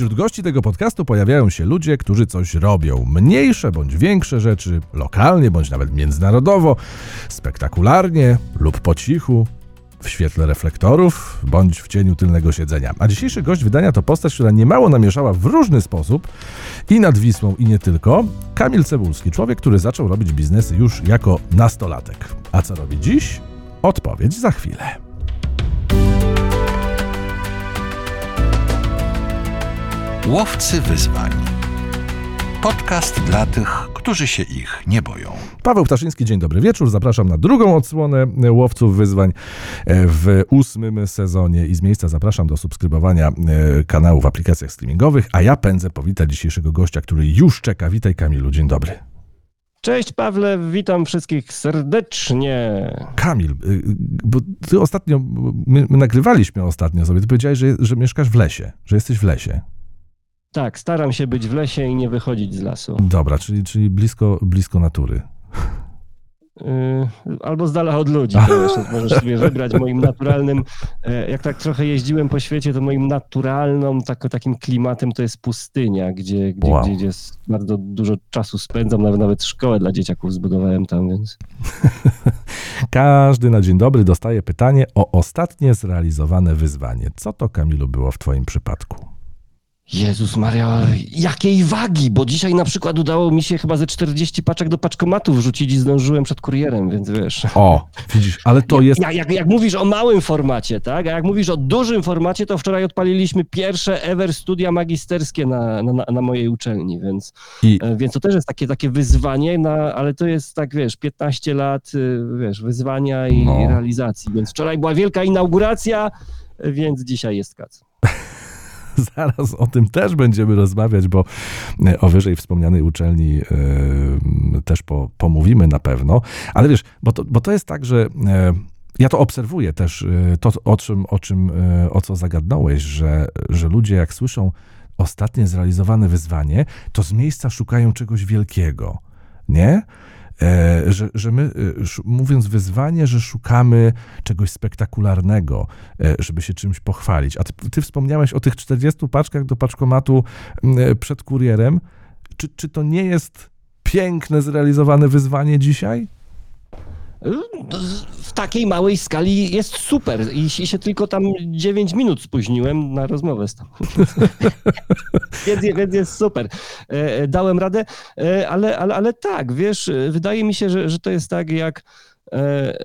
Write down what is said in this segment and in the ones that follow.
Wśród gości tego podcastu pojawiają się ludzie, którzy coś robią. Mniejsze bądź większe rzeczy, lokalnie bądź nawet międzynarodowo, spektakularnie lub po cichu, w świetle reflektorów bądź w cieniu tylnego siedzenia. A dzisiejszy gość wydania to postać, która niemało namieszała w różny sposób i nad Wisłą i nie tylko. Kamil Cebulski, człowiek, który zaczął robić biznesy już jako nastolatek. A co robi dziś? Odpowiedź za chwilę. Łowcy wyzwań. Podcast dla tych, którzy się ich nie boją. Paweł Ptaszyński, dzień dobry wieczór. Zapraszam na drugą odsłonę Łowców Wyzwań w ósmym sezonie i z miejsca zapraszam do subskrybowania e, kanału w aplikacjach streamingowych, a ja pędzę powitać dzisiejszego gościa, który już czeka. Witaj Kamilu, dzień dobry. Cześć Pawle, witam wszystkich serdecznie. Kamil, bo ty ostatnio, my, my nagrywaliśmy ostatnio sobie, ty powiedziałeś, że, że mieszkasz w lesie, że jesteś w lesie. Tak, staram się być w lesie i nie wychodzić z lasu. Dobra, czyli, czyli blisko, blisko natury. Yy, albo z dala od ludzi, jeszcze możesz sobie wybrać moim naturalnym, e, jak tak trochę jeździłem po świecie, to moim naturalnym tak, takim klimatem to jest pustynia, gdzie, gdzie, Wow. gdzie, gdzie jest bardzo dużo czasu spędzam, nawet, nawet szkołę dla dzieciaków zbudowałem tam, więc Każdy na dzień dobry dostaje pytanie o ostatnie zrealizowane wyzwanie. Co to, Kamilu, było w twoim przypadku? Jezus Maria, jakiej wagi, bo dzisiaj na przykład udało mi się chyba ze 40 paczek do paczkomatu wrzucić i zdążyłem przed kurierem, więc wiesz... O, widzisz, ale to jest... Jak, jak, jak mówisz o małym formacie, tak? A jak mówisz o dużym formacie, to wczoraj odpaliliśmy pierwsze ever studia magisterskie na, na, na mojej uczelni, więc, I, e, więc to też jest takie, takie wyzwanie, na, ale to jest tak, wiesz, 15 lat, y, wiesz, wyzwania i, No. i realizacji. Więc wczoraj była wielka inauguracja, więc dzisiaj jest kac. Zaraz o tym też będziemy rozmawiać, bo e, o wyżej wspomnianej uczelni e, też po, pomówimy na pewno. Ale wiesz, bo to, bo to jest tak, że e, ja to obserwuję też, to o czym, o, czym o co zagadnąłeś, że, że ludzie jak słyszą ostatnie zrealizowane wyzwanie, to z miejsca szukają czegoś wielkiego, nie? E, że, że my, e, mówiąc wyzwanie, że szukamy czegoś spektakularnego, e, żeby się czymś pochwalić. A ty, ty wspomniałeś o tych 40 paczkach do paczkomatu przed kurierem. Czy, czy to nie jest piękne, zrealizowane wyzwanie dzisiaj? W takiej małej skali jest super i się tylko tam 9 minut spóźniłem na rozmowę z tobą. więc, więc jest super. E, Dałem radę, e, ale, ale, ale tak, wiesz, e, wydaje mi się, że, że to jest tak jak e,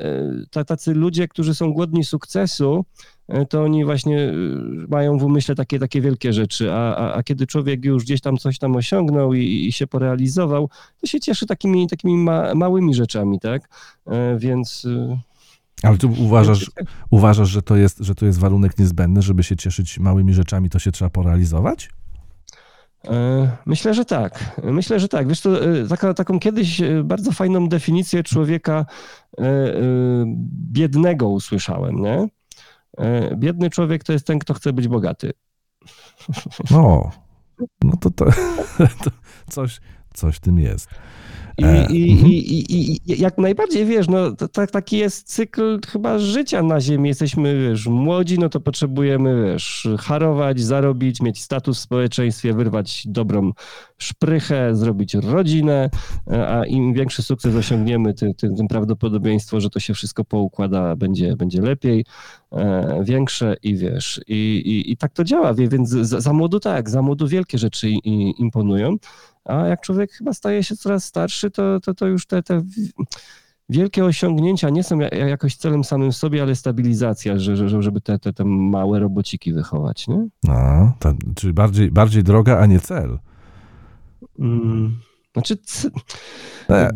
e, ta- tacy ludzie, którzy są głodni sukcesu, e, to oni właśnie e, mają w umyśle takie, takie wielkie rzeczy, a, a, a kiedy człowiek już gdzieś tam coś tam osiągnął i, i się porealizował, to się cieszy takimi, takimi ma, małymi rzeczami, tak? E, Więc Ale tu uważasz, uważasz że, to jest, że to jest warunek niezbędny, żeby się cieszyć małymi rzeczami, to się trzeba porealizować? e, myślę, że tak. Myślę, że tak. Wiesz, to e, taka, taką kiedyś e, bardzo fajną definicję człowieka e, e, biednego usłyszałem, nie? E, Biedny człowiek to jest ten, kto chce być bogaty. No, no to, to, to coś, coś tym jest. I, E, i, mhm. i, i, i jak najbardziej wiesz, no tak, taki jest cykl chyba życia na Ziemi. Jesteśmy, wiesz, młodzi, no to potrzebujemy, wiesz, harować, zarobić, mieć status w społeczeństwie, wyrwać dobrą szprychę, zrobić rodzinę, e, a im większy sukces osiągniemy, tym, tym, tym prawdopodobieństwo, że to się wszystko poukłada, będzie, będzie lepiej, e, większe i wiesz, i, i, i tak to działa, więc za, za młodu tak, za młodu wielkie rzeczy imponują. A jak człowiek chyba staje się coraz starszy, to, to, to już te, te wielkie osiągnięcia nie są ja- jakoś celem samym w sobie, ale stabilizacja, że, że, żeby te, te, te małe robociki wychować, nie? No, to, czyli bardziej, bardziej droga, a nie cel. Mm. Znaczy, c- E,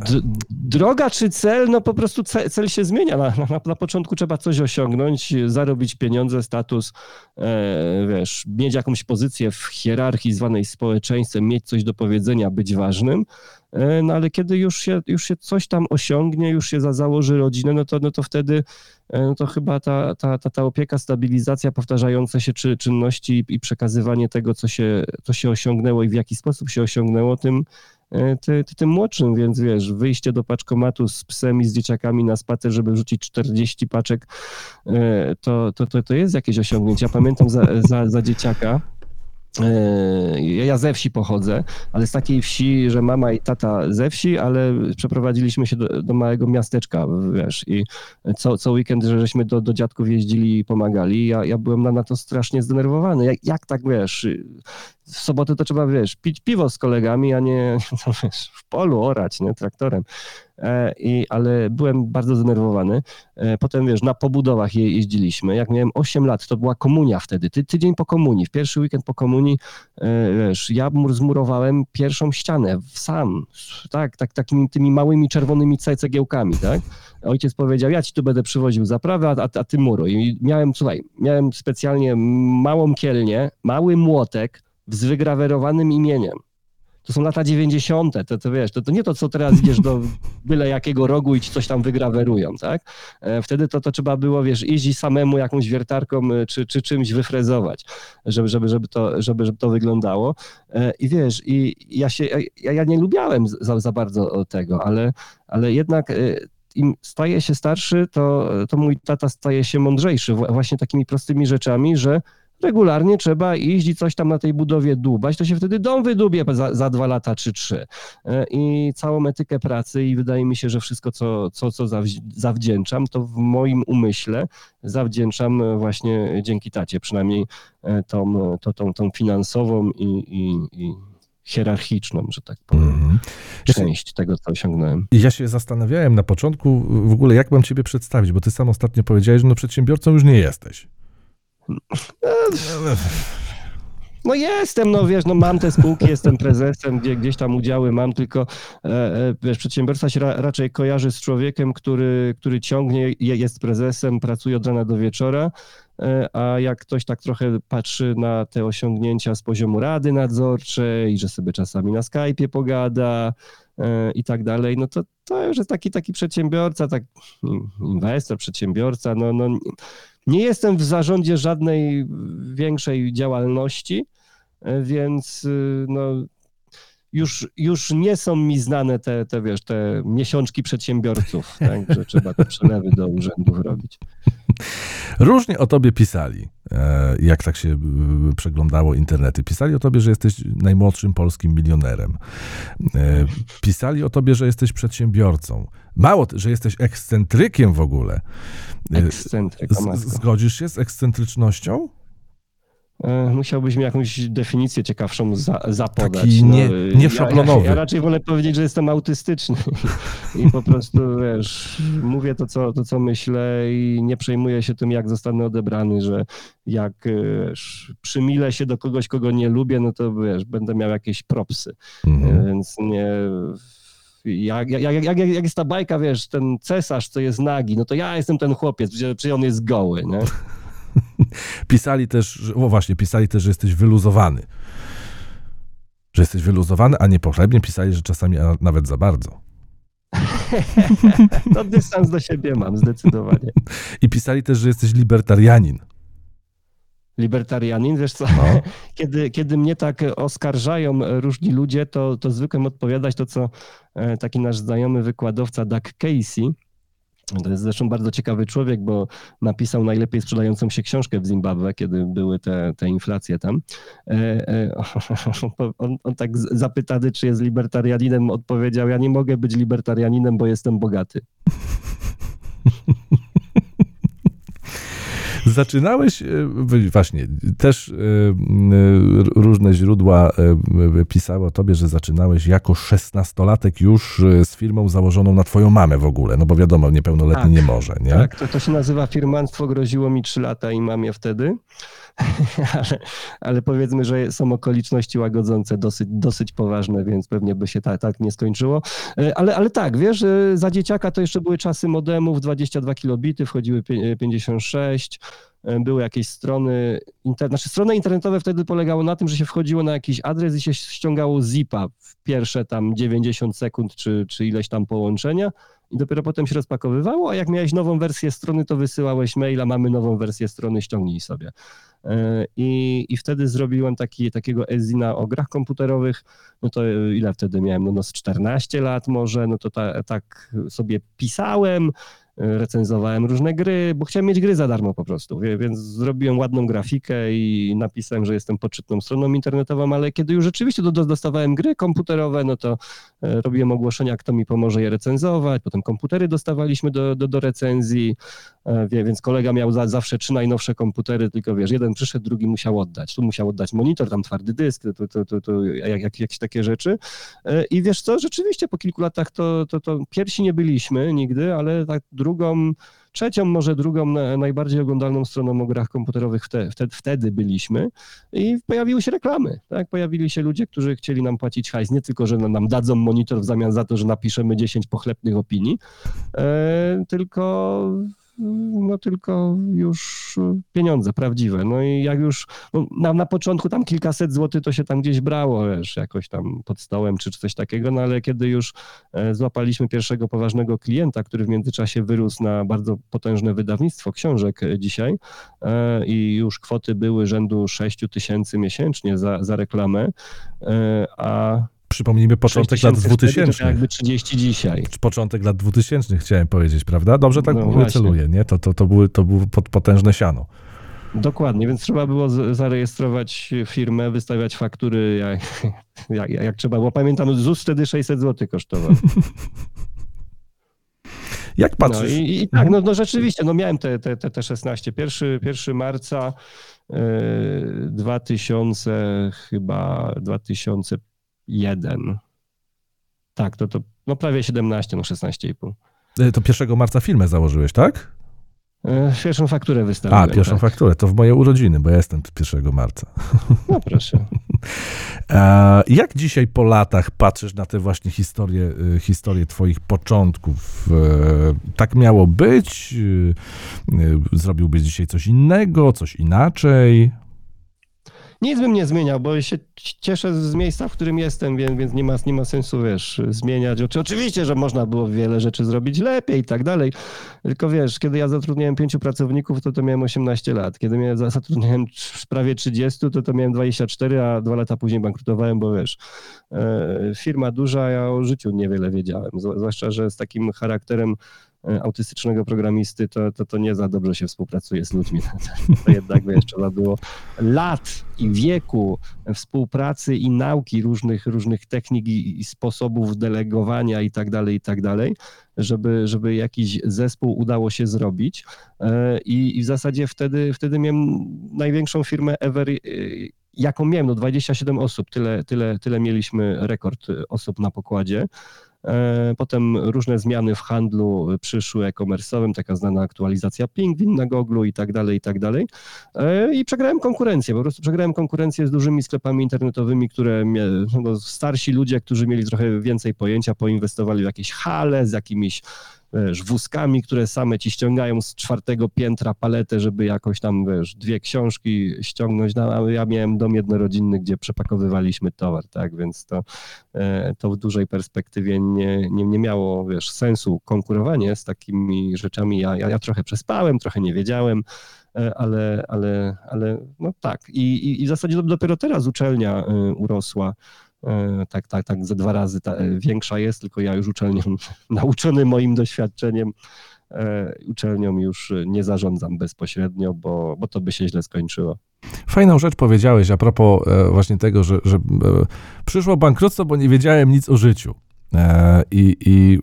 droga czy cel, no po prostu ce- cel się zmienia. Na, na, na początku trzeba coś osiągnąć, zarobić pieniądze, status, e, wiesz, mieć jakąś pozycję w hierarchii zwanej społeczeństwem, mieć coś do powiedzenia, być ważnym. E, No ale kiedy już się, już się coś tam osiągnie, już się za, założy rodzinę, no to, no to wtedy e, no to chyba ta, ta, ta, ta opieka, stabilizacja, powtarzające się czy, czynności i przekazywanie tego, co się, co się osiągnęło i w jaki sposób się osiągnęło, tym, ty, ty, tym młodszym, więc wiesz, wyjście do paczkomatu z psem i z dzieciakami na spacer, żeby rzucić 40 paczek, e, to, to, to, to jest jakieś osiągnięcie. Ja pamiętam za, za, za dzieciaka, E, ja ze wsi pochodzę, ale z takiej wsi, że mama i tata ze wsi, ale przeprowadziliśmy się do, do małego miasteczka, wiesz, i co, co weekend, że żeśmy do, do dziadków jeździli i pomagali. Ja, ja byłem na, na to strasznie zdenerwowany. Jak, jak tak, wiesz, w sobotę to trzeba, wiesz, pić piwo z kolegami, a nie no, wiesz, w polu orać, nie, traktorem. E, I, ale byłem bardzo zdenerwowany. E, potem, wiesz, na pobudowach je, jeździliśmy. Jak miałem 8 lat, to była komunia wtedy, ty, tydzień po komunii, w pierwszy weekend po komunii, e, wiesz, ja zmurowałem pierwszą ścianę sam, tak, tak takimi tymi małymi czerwonymi cegiełkami, tak. Ojciec powiedział, ja ci tu będę przywoził zaprawę, a, a ty muruj. I miałem, słuchaj, miałem specjalnie małą kielnię, mały młotek, z wygrawerowanym imieniem. To są lata 90., to, to wiesz, to, to nie to, co teraz idziesz do byle jakiego rogu i ci coś tam wygrawerują, tak? E, wtedy to, to trzeba było, wiesz, iść samemu jakąś wiertarką e, czy, czy czymś wyfrezować, żeby, żeby, żeby, to, żeby, żeby to wyglądało. E, I wiesz, i ja się, ja, ja nie lubiałem za, za bardzo tego, ale, ale jednak im staje się starszy, to, to mój tata staje się mądrzejszy właśnie takimi prostymi rzeczami, że regularnie trzeba iść i coś tam na tej budowie dłubać, to się wtedy dom wydubie za, za dwa lata czy trzy. E, I całą etykę pracy i wydaje mi się, że wszystko, co, co, co zawdzięczam, to w moim umyśle zawdzięczam właśnie dzięki tacie, przynajmniej e, tą, to, tą, tą finansową i, i, i hierarchiczną, że tak powiem, mm część tego, co osiągnąłem. Ja się zastanawiałem na początku w ogóle, jak mam ciebie przedstawić, bo ty sam ostatnio powiedziałeś, że no przedsiębiorcą już nie jesteś. No jestem, no wiesz, no mam te spółki, jestem prezesem, gdzie, gdzieś tam udziały mam, tylko e, e, wiesz, przedsiębiorca się ra, raczej kojarzy z człowiekiem, który, który ciągnie, jest prezesem, pracuje od rana do wieczora, e, a jak ktoś tak trochę patrzy na te osiągnięcia z poziomu rady nadzorczej, że sobie czasami na Skype'ie pogada i tak dalej, no to to już jest taki, taki przedsiębiorca, tak inwestor, przedsiębiorca, no, no nie jestem w zarządzie żadnej większej działalności, e, więc y, no, już, już nie są mi znane te, te, wiesz, te miesiączki przedsiębiorców, tak, że trzeba te przelewy do urzędów robić. Różnie o tobie pisali, e, jak tak się y, przeglądało internety. Pisali o tobie, że jesteś najmłodszym polskim milionerem. E, pisali o tobie, że jesteś przedsiębiorcą. Mało, że jesteś ekscentrykiem w ogóle. Ekscentryk, Zgodzisz się z ekscentrycznością? E, musiałbyś mi jakąś definicję ciekawszą za, zapodać. Taki nie, no, nie szablonowy. Ja, ja, ja, raczej wolę powiedzieć, że jestem autystyczny i po prostu, wiesz, mówię to co, to, co myślę i nie przejmuję się tym, jak zostanę odebrany, że jak wiesz, przymilę się do kogoś, kogo nie lubię, no to wiesz, będę miał jakieś propsy. Mhm. Więc nie jak, jak, jak, jak, jak jest ta bajka, wiesz, ten cesarz, co jest nagi, no to ja jestem ten chłopiec, przecież on jest goły, nie? pisali też, o właśnie, pisali też, że jesteś wyluzowany. Że jesteś wyluzowany, a niepochlebnie pisali, że czasami nawet za bardzo. to dystans do siebie mam, zdecydowanie. I pisali też, że jesteś libertarianin libertarianin, wiesz co, no. kiedy, kiedy mnie tak oskarżają różni ludzie, to, to zwykłem odpowiadać to, co e, taki nasz znajomy wykładowca Doug Casey, to jest zresztą bardzo ciekawy człowiek, bo napisał najlepiej sprzedającą się książkę w Zimbabwe, kiedy były te, te inflacje tam. E, e, on, on tak zapytany, czy jest libertarianinem, odpowiedział: Ja nie mogę być libertarianinem, bo jestem bogaty. Zaczynałeś, e, właśnie, też e, różne źródła e, pisały o tobie, że zaczynałeś jako szesnastolatek już z firmą założoną na twoją mamę w ogóle, no bo wiadomo, niepełnoletni tak, nie może, nie? Tak, to, to się nazywa firmanstwo, groziło mi trzy lata i mamie wtedy. ale, ale, powiedzmy, że są okoliczności łagodzące dosyć, dosyć poważne, więc pewnie by się tak, tak nie skończyło. Ale, ale tak, wiesz, za dzieciaka to jeszcze były czasy modemów, 22 kilobity, wchodziły 56, E, były jakieś strony, inter... znaczy strony internetowe wtedy polegało na tym, że się wchodziło na jakiś adres i się ściągało zipa w pierwsze tam 90 sekund czy, czy ileś tam połączenia i dopiero potem się rozpakowywało, a jak miałeś nową wersję strony, to wysyłałeś maila, mamy nową wersję strony, ściągnij sobie. E, I, i wtedy zrobiłem taki, takiego ezina o grach komputerowych, no to ile wtedy miałem, no, no z 14 lat może, no to ta, tak sobie pisałem, recenzowałem różne gry, bo chciałem mieć gry za darmo po prostu, więc zrobiłem ładną grafikę i napisałem, że jestem poczytną stroną internetową, ale kiedy już rzeczywiście dostawałem gry komputerowe, no to e, robiłem ogłoszenia, kto mi pomoże je recenzować, potem komputery dostawaliśmy do, do, do recenzji, e, więc kolega miał za, zawsze trzy najnowsze komputery, tylko wiesz, jeden przyszedł, drugi musiał oddać, tu musiał oddać monitor, tam twardy dysk, jak, jak, jakieś takie rzeczy. E, i wiesz co, rzeczywiście po kilku latach to, to, to pierwsi nie byliśmy nigdy, ale tak drugą, trzecią, może drugą najbardziej oglądalną stroną o grach komputerowych wtedy, wtedy byliśmy i pojawiły się reklamy, tak? Pojawili się ludzie, którzy chcieli nam płacić hajs, nie tylko, że nam dadzą monitor w zamian za to, że napiszemy 10 pochlebnych opinii, e, tylko no tylko już pieniądze prawdziwe. No i jak już no, na, na początku tam kilkaset złotych to się tam gdzieś brało, wiesz, jakoś tam pod stołem czy coś takiego, no ale kiedy już e, złapaliśmy pierwszego poważnego klienta, który w międzyczasie wyrósł na bardzo potężne wydawnictwo książek dzisiaj e, i już kwoty były rzędu 6 tysięcy miesięcznie za, za reklamę, e, a Przypomnijmy początek lat 2000. Jakby 30 dzisiaj. Początek lat 2000 chciałem powiedzieć, prawda? Dobrze tak no celuję, nie? To, to, to, były, to było potężne siano. Dokładnie, więc trzeba było zarejestrować firmę, wystawiać faktury jak, jak, jak trzeba, było. pamiętam ZUS wtedy 600 zł kosztował. Jak patrzysz? No i, i tak, no, no, rzeczywiście, no miałem te, te, te, te 16. 1, 1 marca e, 2000, chyba 2005 1. Tak, to, to no prawie 17, no 16,5. E, to 1 marca firmę założyłeś, tak? E, pierwszą fakturę wystawiłem. A, pierwszą tak. fakturę. To w moje urodziny, bo ja jestem 1 marca. No proszę. E, jak dzisiaj po latach patrzysz na te właśnie historie, historie twoich początków? Tak miało być? Zrobiłbyś dzisiaj coś innego, coś inaczej? Nic bym nie zmieniał, bo się cieszę z miejsca, w którym jestem, więc, więc nie, ma, nie ma sensu, wiesz, zmieniać. Oczywiście, że można było wiele rzeczy zrobić lepiej i tak dalej, tylko wiesz, kiedy ja zatrudniałem pięciu pracowników, to to miałem 18 lat. Kiedy mnie zatrudniałem prawie 30, to to miałem 24, a dwa lata później bankrutowałem, bo wiesz, e, firma duża, ja o życiu niewiele wiedziałem, zwłaszcza, że z takim charakterem autystycznego programisty, to, to, to nie za dobrze się współpracuje z ludźmi. To jednak wiesz, trzeba było lat i wieku współpracy i nauki różnych, różnych technik i, i sposobów delegowania i tak dalej, i tak dalej, żeby, żeby jakiś zespół udało się zrobić. E, I, i w zasadzie wtedy, wtedy miałem największą firmę ever, e, jaką miałem, no 27 osób, tyle, tyle, tyle mieliśmy rekord osób na pokładzie. E, potem różne zmiany w handlu przyszły e-commerce'owym, taka znana aktualizacja Pingwin na Google i tak dalej, i tak dalej. E, I przegrałem konkurencję, po prostu przegrałem konkurencję z dużymi sklepami internetowymi, które no, starsi ludzie, którzy mieli trochę więcej pojęcia, poinwestowali w jakieś hale z jakimiś wiesz, wózkami, które same ci ściągają z czwartego piętra paletę, żeby jakoś tam, wiesz, dwie książki ściągnąć, no, ja miałem dom jednorodzinny, gdzie przepakowywaliśmy towar, tak, więc to, e, to w dużej perspektywie nie, nie, nie miało, wiesz, sensu konkurowanie z takimi rzeczami. Ja, ja, ja trochę przespałem, trochę nie wiedziałem, e, ale, ale, ale no tak. I, i, i w zasadzie dopiero teraz uczelnia e, urosła tak, tak, tak, ze dwa razy ta, e, większa jest, tylko ja już uczelnią, nauczony moim doświadczeniem, e, uczelnią już nie zarządzam bezpośrednio, bo, bo to by się źle skończyło. Fajną rzecz powiedziałeś a propos właśnie tego, że, że przyszło bankructwo, bo nie wiedziałem nic o życiu. I, i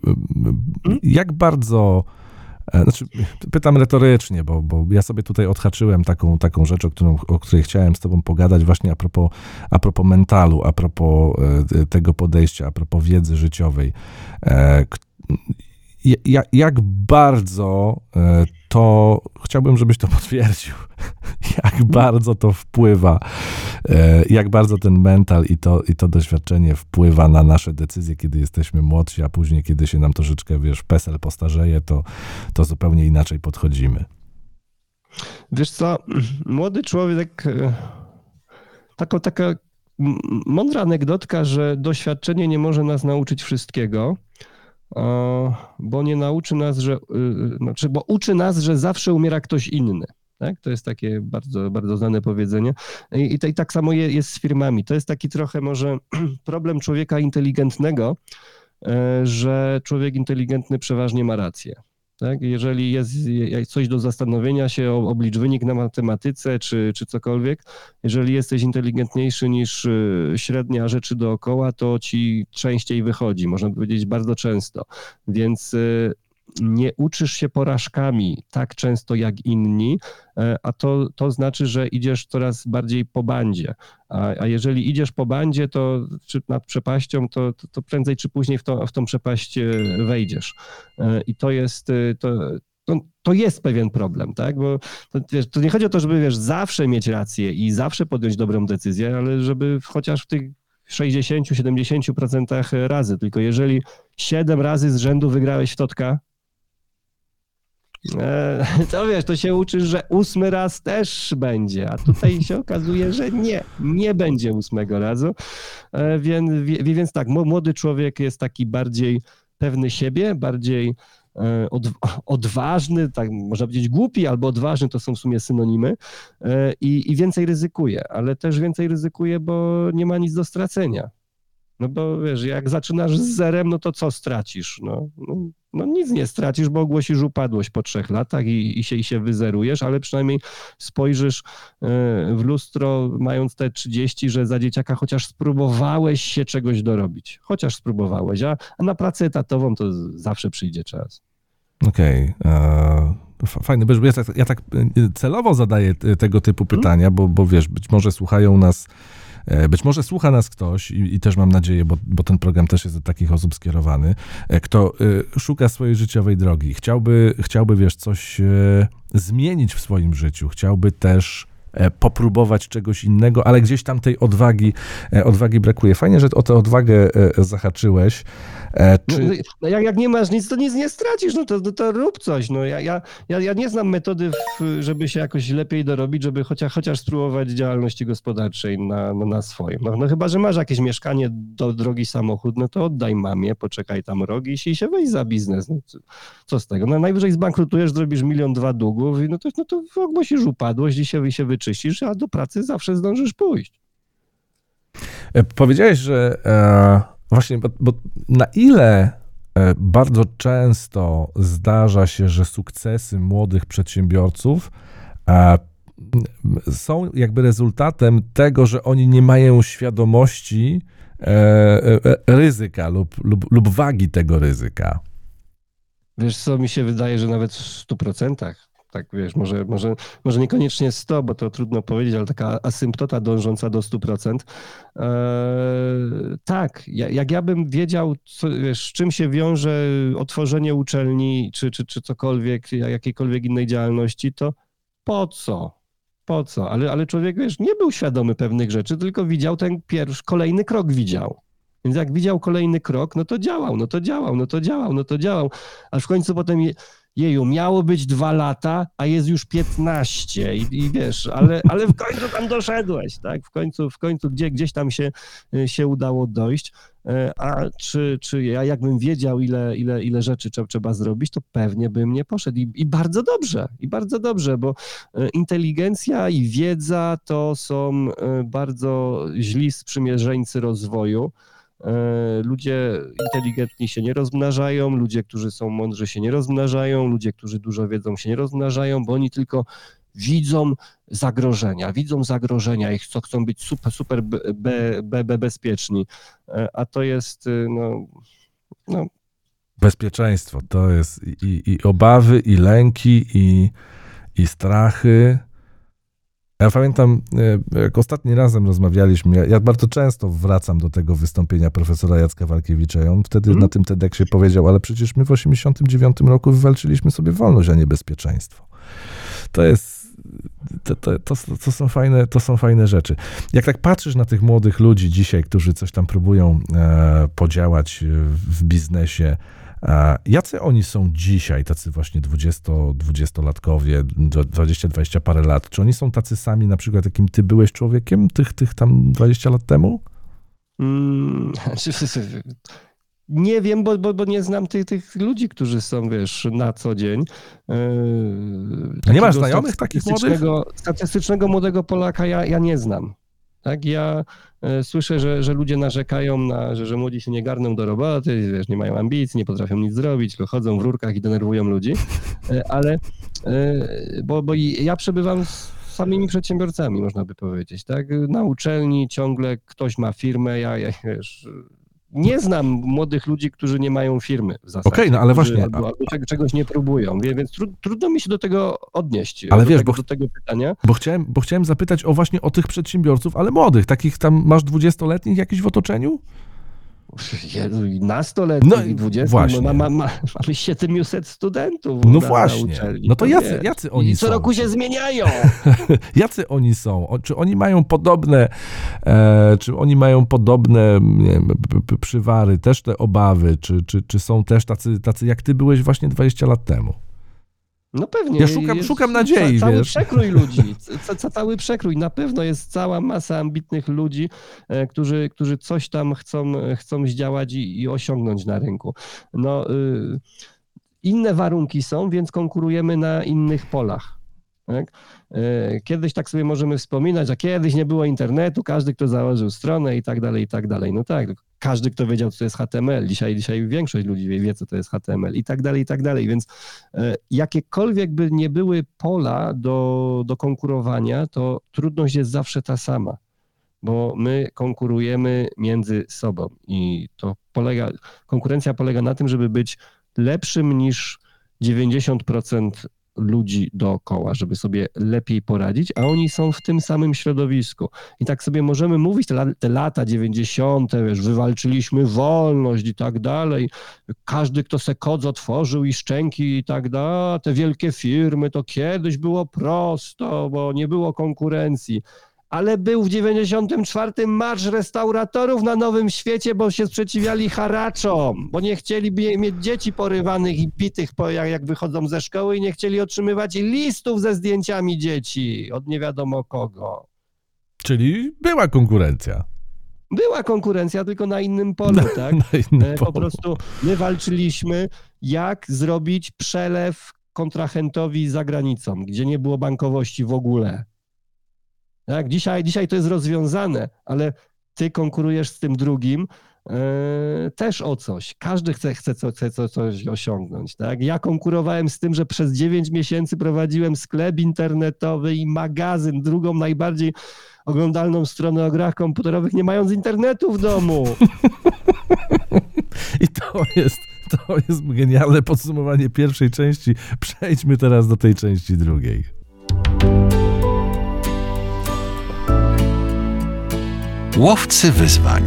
hmm? jak bardzo E, znaczy, pytam retorycznie, bo, bo ja sobie tutaj odhaczyłem taką, taką rzecz, o, którą, o której chciałem z tobą pogadać właśnie a propos, a propos mentalu, a propos e, tego podejścia, a propos wiedzy życiowej. Jak, jak bardzo e, to, chciałbym, żebyś to potwierdził, jak bardzo to wpływa, e, jak bardzo ten mental i to, i to doświadczenie wpływa na nasze decyzje, kiedy jesteśmy młodsi, a później, kiedy się nam troszeczkę, wiesz, PESEL postarzeje, to, to zupełnie inaczej podchodzimy. Wiesz co, młody człowiek, e, taka, taka mądra anegdotka, że doświadczenie nie może nas nauczyć wszystkiego, bo nie nauczy nas, że, y, y, znaczy, bo uczy nas, że zawsze umiera ktoś inny. Tak? To jest takie bardzo, bardzo znane powiedzenie. I, i, i tak samo je, jest z firmami. To jest taki trochę może problem człowieka inteligentnego, e, że człowiek inteligentny przeważnie ma rację. Tak? Jeżeli jest coś do zastanowienia się, oblicz wynik na matematyce czy, czy cokolwiek, jeżeli jesteś inteligentniejszy niż y, średnia rzeczy dookoła, to ci częściej wychodzi, można powiedzieć bardzo często. Więc y, nie uczysz się porażkami tak często jak inni, e, a to, to znaczy, że idziesz coraz bardziej po bandzie. A, a jeżeli idziesz po bandzie, to czy nad przepaścią, to, to, to prędzej czy później w, to, w tą przepaść e, wejdziesz. E, I to jest, to, to, to, jest pewien problem, tak? Bo to, wiesz, to nie chodzi o to, żeby wiesz, zawsze mieć rację i zawsze podjąć dobrą decyzję, ale żeby chociaż w tych 60-70% razy, tylko jeżeli 7 razy z rzędu wygrałeś w totka, to wiesz, to się uczysz, że ósmy raz też będzie, a tutaj się okazuje, że nie, nie będzie ósmego razu. E, więc, więc tak, młody człowiek jest taki bardziej pewny siebie, bardziej e, odważny, tak można powiedzieć głupi albo odważny, to są w sumie synonimy i, i więcej ryzykuje, ale też więcej ryzykuje, bo nie ma nic do stracenia. No bo wiesz, jak zaczynasz z zerem, no to co stracisz? No, no, no nic nie stracisz, bo ogłosisz upadłość po trzech latach i, i, się, i się wyzerujesz, ale przynajmniej spojrzysz e, w lustro, mając te 30, że za dzieciaka chociaż spróbowałeś się czegoś dorobić. Chociaż spróbowałeś, a, a na pracę etatową to zawsze przyjdzie czas. Okej. Okay. E, fajne, bo ja tak, ja tak e, celowo zadaję tego typu hmm? pytania, bo, bo wiesz, być może słuchają nas E, być może słucha nas ktoś i, i, też mam nadzieję, bo, bo ten program też jest do takich osób skierowany, e, kto e, szuka swojej życiowej drogi, chciałby, chciałby wiesz, coś zmienić w swoim życiu, chciałby też popróbować czegoś innego, ale gdzieś tam tej odwagi, odwagi brakuje. Fajnie, że o tę odwagę zahaczyłeś. E, czy... No, no, jak, jak nie masz nic, to nic nie stracisz, no to, no to rób coś. No, ja, ja, ja, nie znam metody, w, żeby się jakoś lepiej dorobić, żeby chociaż, chociaż spróbować działalności gospodarczej na, no, na swoim. No, no, chyba, że masz jakieś mieszkanie do drogi samochód, no to oddaj mamie, poczekaj tam rok i się weź za biznes. No, co z tego? No, najwyżej zbankrutujesz, zrobisz milion, dwa długów, no to, no to ogłosisz upadłość i się, i się wyczyścisz, a do pracy zawsze zdążysz pójść. E, powiedziałeś, że e Właśnie, bo, bo na ile e, bardzo często zdarza się, że sukcesy młodych przedsiębiorców e, są jakby rezultatem tego, że oni nie mają świadomości e, ryzyka lub, lub, lub wagi tego ryzyka. Wiesz co, mi się wydaje, że nawet w 100% tak wiesz, może, może, może niekoniecznie 100, bo to trudno powiedzieć, ale taka asymptota dążąca do 100%. Eee, tak, jak ja bym wiedział, co, wiesz, z czym się wiąże otworzenie uczelni, czy, czy, czy cokolwiek, jakiejkolwiek innej działalności, to po co? Po co? Ale, ale człowiek, wiesz, nie był świadomy pewnych rzeczy, tylko widział ten pierwszy, kolejny krok widział. Więc jak widział kolejny krok, no to działał, no to działał, no to działał, no to działał. Aż w końcu potem jeju, miało być dwa lata, a jest już 15 i, i wiesz, ale, ale w końcu tam doszedłeś, tak? W końcu, w końcu gdzie, gdzieś tam się, y, się udało dojść. Y, a czy, czy ja jakbym wiedział, ile, ile, ile rzeczy trzeba, zrobić, to pewnie bym nie poszedł. I, I bardzo dobrze, i bardzo dobrze, bo y, inteligencja i wiedza to są bardzo źli sprzymierzeńcy rozwoju. E, ludzie inteligentni się nie rozmnażają, ludzie, którzy są mądrzy się nie rozmnażają, ludzie, którzy dużo wiedzą się nie rozmnażają, bo oni tylko widzą zagrożenia, widzą zagrożenia i chcą, chcą być super, super be, be, be, bezpieczni. E, a to jest y, no, no. Bezpieczeństwo to jest i, i obawy, i lęki, i, i strachy ja pamiętam, e, jak ostatni razem rozmawialiśmy, ja, ja, bardzo często wracam do tego wystąpienia profesora Jacka Walkiewicza i on wtedy mm. na tym TEDxie powiedział, ale przecież my w 89 roku wywalczyliśmy sobie wolność, a nie bezpieczeństwo. To jest to, to, to, to, są fajne, to są fajne rzeczy. Jak tak patrzysz na tych młodych ludzi dzisiaj, którzy coś tam próbują e, podziałać w biznesie, Jacy oni są dzisiaj, tacy właśnie 20-latkowie, 20-20 parę lat? Czy oni są tacy sami, na przykład, jakim ty byłeś człowiekiem tych, tych tam 20 lat temu? Mm, nie wiem, bo, bo, bo nie znam tych, tych ludzi, którzy są, wiesz, na co dzień. Yy, nie masz znajomych takich młodych? Statystycznego młodego Polaka ja, ja nie znam. Tak, ja e, słyszę, że, że ludzie narzekają na, że, że młodzi się nie garną do roboty, wiesz, nie mają ambicji, nie potrafią nic zrobić, tylko chodzą w rurkach i denerwują ludzi, e, ale e, bo, bo ja przebywam z samymi przedsiębiorcami, można by powiedzieć, tak? Na uczelni ciągle ktoś ma firmę, ja, ja wiesz, nie znam młodych ludzi, którzy nie mają firmy w zasadzie. Okej, no ale właśnie- Albo, albo czegoś nie próbują, więc tru, trudno mi się do tego odnieść. Ale do wiesz, tego, bo do tego pytania. Bo chciałem, bo chciałem zapytać o właśnie o tych przedsiębiorców, ale młodych, takich tam masz dwudziestoletnich jakiś w otoczeniu? Jezu, i nastoletnich, No i 20, właśnie. Ma, ma, ma, mamy 700 studentów No na, właśnie. na uczelni. No to jacy- wiesz. jacy oni I co są? roku się zmieniają. Jacy oni są? Czy oni mają podobne, e, czy oni mają podobne nie wiem, przywary, też te obawy, czy, czy, czy są też tacy, tacy jak ty byłeś właśnie 20 lat temu? No pewnie. Ja szukam- jest szukam nadziei, ca, cały wiesz. przekrój ludzi, ca, ca, cały przekrój. Na pewno jest cała masa ambitnych ludzi, e, którzy, którzy coś tam chcą, chcą zdziałać i, i osiągnąć na rynku. No, y, inne warunki są, więc konkurujemy na innych polach. Tak? E, Kiedyś tak sobie możemy wspominać, że kiedyś nie było internetu, każdy, kto założył stronę i tak dalej, i tak dalej. No tak, każdy, kto wiedział, co to jest HTML. Dzisiaj, dzisiaj większość ludzi wie, wie, co to jest HTML i tak dalej, i tak dalej. Więc e, jakiekolwiek by nie były pola do, do konkurowania, to trudność jest zawsze ta sama, bo my konkurujemy między sobą i to polega, konkurencja polega na tym, żeby być lepszym niż 90% ludzi dookoła, żeby sobie lepiej poradzić, a oni są w tym samym środowisku. I tak sobie możemy mówić te, la- te lata 90., wiesz, wywalczyliśmy wolność i tak dalej. Każdy, kto se kodz otworzył i szczęki i tak dalej, te wielkie firmy, to kiedyś było prosto, bo nie było konkurencji. Ale był w 94 marsz restauratorów na Nowym Świecie, bo się sprzeciwiali haraczom, bo nie chcieli mieć dzieci porywanych i bitych, po, jak, jak wychodzą ze szkoły i nie chcieli otrzymywać listów ze zdjęciami dzieci od nie wiadomo kogo. Czyli była konkurencja. Była konkurencja, tylko na innym polu, tak? Na innym E, polu. Po prostu my walczyliśmy, jak zrobić przelew kontrahentowi za granicą, gdzie nie było bankowości w ogóle. Tak, dzisiaj, dzisiaj to jest rozwiązane, ale ty konkurujesz z tym drugim e, też o coś. Każdy chce, chce, co, chce co, coś osiągnąć. Tak? Ja konkurowałem z tym, że przez 9 miesięcy prowadziłem sklep internetowy i magazyn, drugą najbardziej oglądalną stronę o grach komputerowych, nie mając internetu w domu. I to jest, to jest genialne podsumowanie pierwszej części. Przejdźmy teraz do tej części drugiej. Łowcy wyzwań.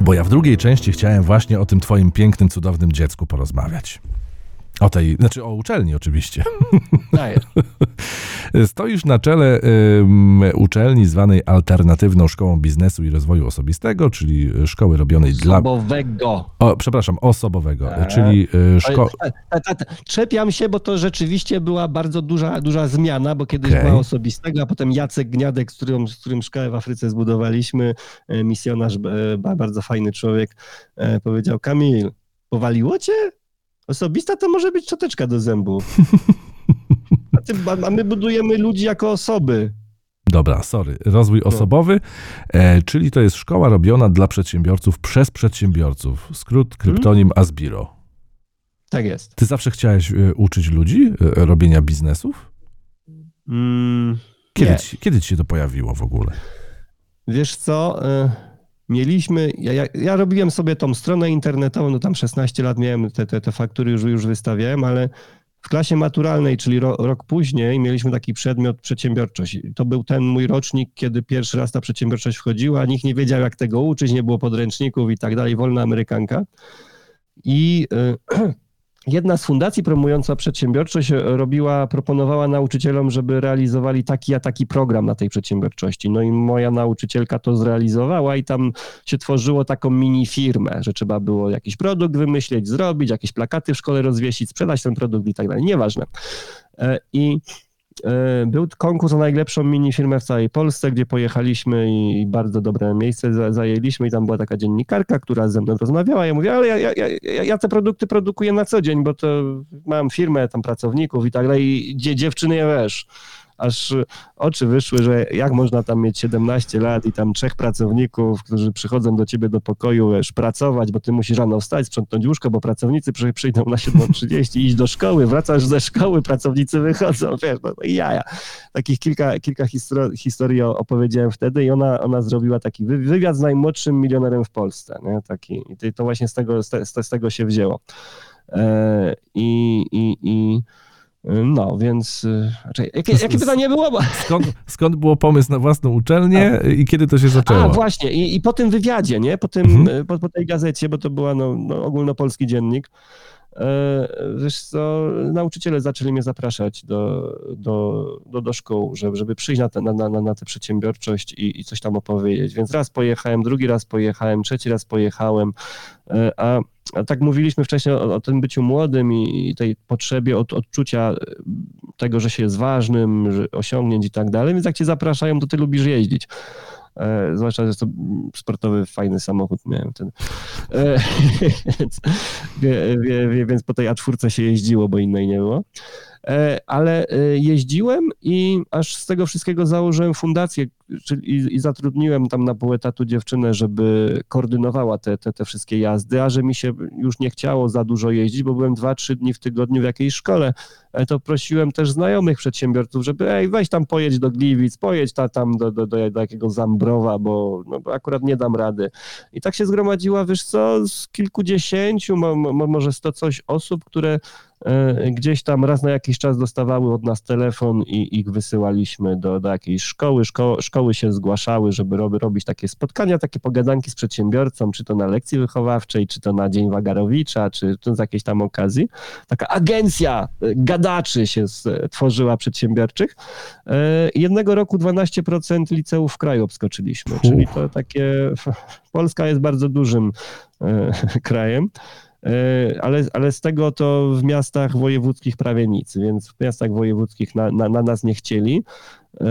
Bo ja w drugiej części chciałem właśnie o tym twoim pięknym, cudownym dziecku porozmawiać. O tej, znaczy o uczelni oczywiście. Daję. Stoisz na czele ym, uczelni zwanej Alternatywną Szkołą Biznesu i Rozwoju Osobistego, czyli szkoły robionej dla... Sobowego. O, przepraszam, osobowego, Tak. czyli y, szko... Ale- ta- ta- ta- Czepiam się, bo to rzeczywiście była bardzo duża, duża zmiana, bo kiedyś Okej. była osobistego, a potem Jacek Gniadek, z którym, z którym szkołę w Afryce zbudowaliśmy, e, misjonarz, e, ba- bardzo fajny człowiek, e, powiedział, Kamil, powaliło cię? Osobista to może być czoteczka do zębów. A, ty, a my budujemy ludzi jako osoby. Dobra, sorry. Rozwój No. osobowy, e, czyli to jest szkoła robiona dla przedsiębiorców przez przedsiębiorców. Skrót, kryptonim Asbiro. Tak jest. Ty zawsze chciałeś e, uczyć ludzi e, robienia biznesów? Mm, Kiedy, ci, kiedy ci się to pojawiło w ogóle? Wiesz co, e, mieliśmy, ja, ja, ja robiłem sobie tą stronę internetową, no tam 16 lat miałem, te, te, te faktury już, już wystawiałem, ale w klasie maturalnej, czyli ro, rok później, mieliśmy taki przedmiot przedsiębiorczość. To był ten mój rocznik, kiedy pierwszy raz ta przedsiębiorczość wchodziła, nikt nie wiedział jak tego uczyć, nie było podręczników i tak dalej, wolna amerykanka. I e, Jedna z fundacji promująca przedsiębiorczość robiła, proponowała nauczycielom, żeby realizowali taki a taki program na tej przedsiębiorczości. No i moja nauczycielka to zrealizowała i tam się tworzyło taką mini firmę, że trzeba było jakiś produkt wymyśleć, zrobić, jakieś plakaty w szkole rozwiesić, sprzedać ten produkt i tak dalej. Nieważne. E, I był konkurs o najlepszą mini firmę w całej Polsce, gdzie pojechaliśmy i bardzo dobre miejsce za- zajęliśmy i tam była taka dziennikarka, która ze mną rozmawiała. Ja mówię, ale ja, ja, ja, ja te produkty produkuję na co dzień, bo to mam firmę, tam pracowników i tak dalej. Dziewczyny, wiesz, aż oczy wyszły, że jak można tam mieć 17 lat i tam trzech pracowników, którzy przychodzą do ciebie do pokoju, wiesz, pracować, bo ty musisz rano wstać, sprzątnąć łóżko, bo pracownicy przyjdą na 7.30 iść do szkoły, wracasz ze szkoły, pracownicy wychodzą, wiesz, no, no jaja. Takich kilka, kilka historii opowiedziałem wtedy i ona, ona zrobiła taki wywiad z najmłodszym milionerem w Polsce, nie? Taki, i to właśnie z tego, z, z tego się wzięło. E, I, i, i no, więc. Czekaj, jakie, jakie pytanie było? Skąd, skąd było pomysł na własną uczelnię A. i kiedy to się zaczęło? A, właśnie. I, i po tym wywiadzie, nie? Po, tym, mhm. po, po, tej gazecie, bo to była no, no, ogólnopolski dziennik. E, wiesz co, nauczyciele zaczęli mnie zapraszać do, do, do, do szkół, żeby, żeby przyjść na, te, na, na, na tę przedsiębiorczość i, i coś tam opowiedzieć. Więc raz pojechałem, drugi raz pojechałem, trzeci raz pojechałem, e, a a tak mówiliśmy wcześniej o, o tym byciu młodym i, tej potrzebie od, odczucia tego, że się jest ważnym, że osiągnięć i tak dalej, więc jak cię zapraszają, to ty lubisz jeździć. E, zwłaszcza, że to sportowy, fajny samochód miałem ten. E, więc, wie, wie, więc po tej A4 się jeździło, bo innej nie było. E, ale e, jeździłem i aż z tego wszystkiego założyłem fundację czyli i, zatrudniłem tam na pół etatu dziewczynę, żeby koordynowała te, te, te wszystkie jazdy, a że mi się już nie chciało za dużo jeździć, bo byłem dwa, trzy dni w tygodniu w jakiejś szkole, e, to prosiłem też znajomych przedsiębiorców, żeby ej, weź tam pojedź do Gliwic, pojedź ta, tam do, do, do, do jakiegoś Zambrowa, bo, no, bo akurat nie dam rady. I tak się zgromadziła, wiesz co, z kilkudziesięciu, mo, mo, może sto coś osób, które gdzieś tam raz na jakiś czas dostawały od nas telefon i ich wysyłaliśmy do, do jakiejś szkoły. Szko szkoły się zgłaszały, żeby rob robić takie spotkania, takie pogadanki z przedsiębiorcą, czy to na lekcji wychowawczej, czy to na Dzień Wagarowicza, czy, czy z jakiejś tam okazji. Taka agencja e, gadaczy się tworzyła przedsiębiorczych. E, jednego roku 12% liceów w kraju obskoczyliśmy, czyli to takie... Polska jest bardzo dużym krajem. E, ale, ale z tego to w miastach wojewódzkich prawie nic, więc w miastach wojewódzkich na, na, na nas nie chcieli, e,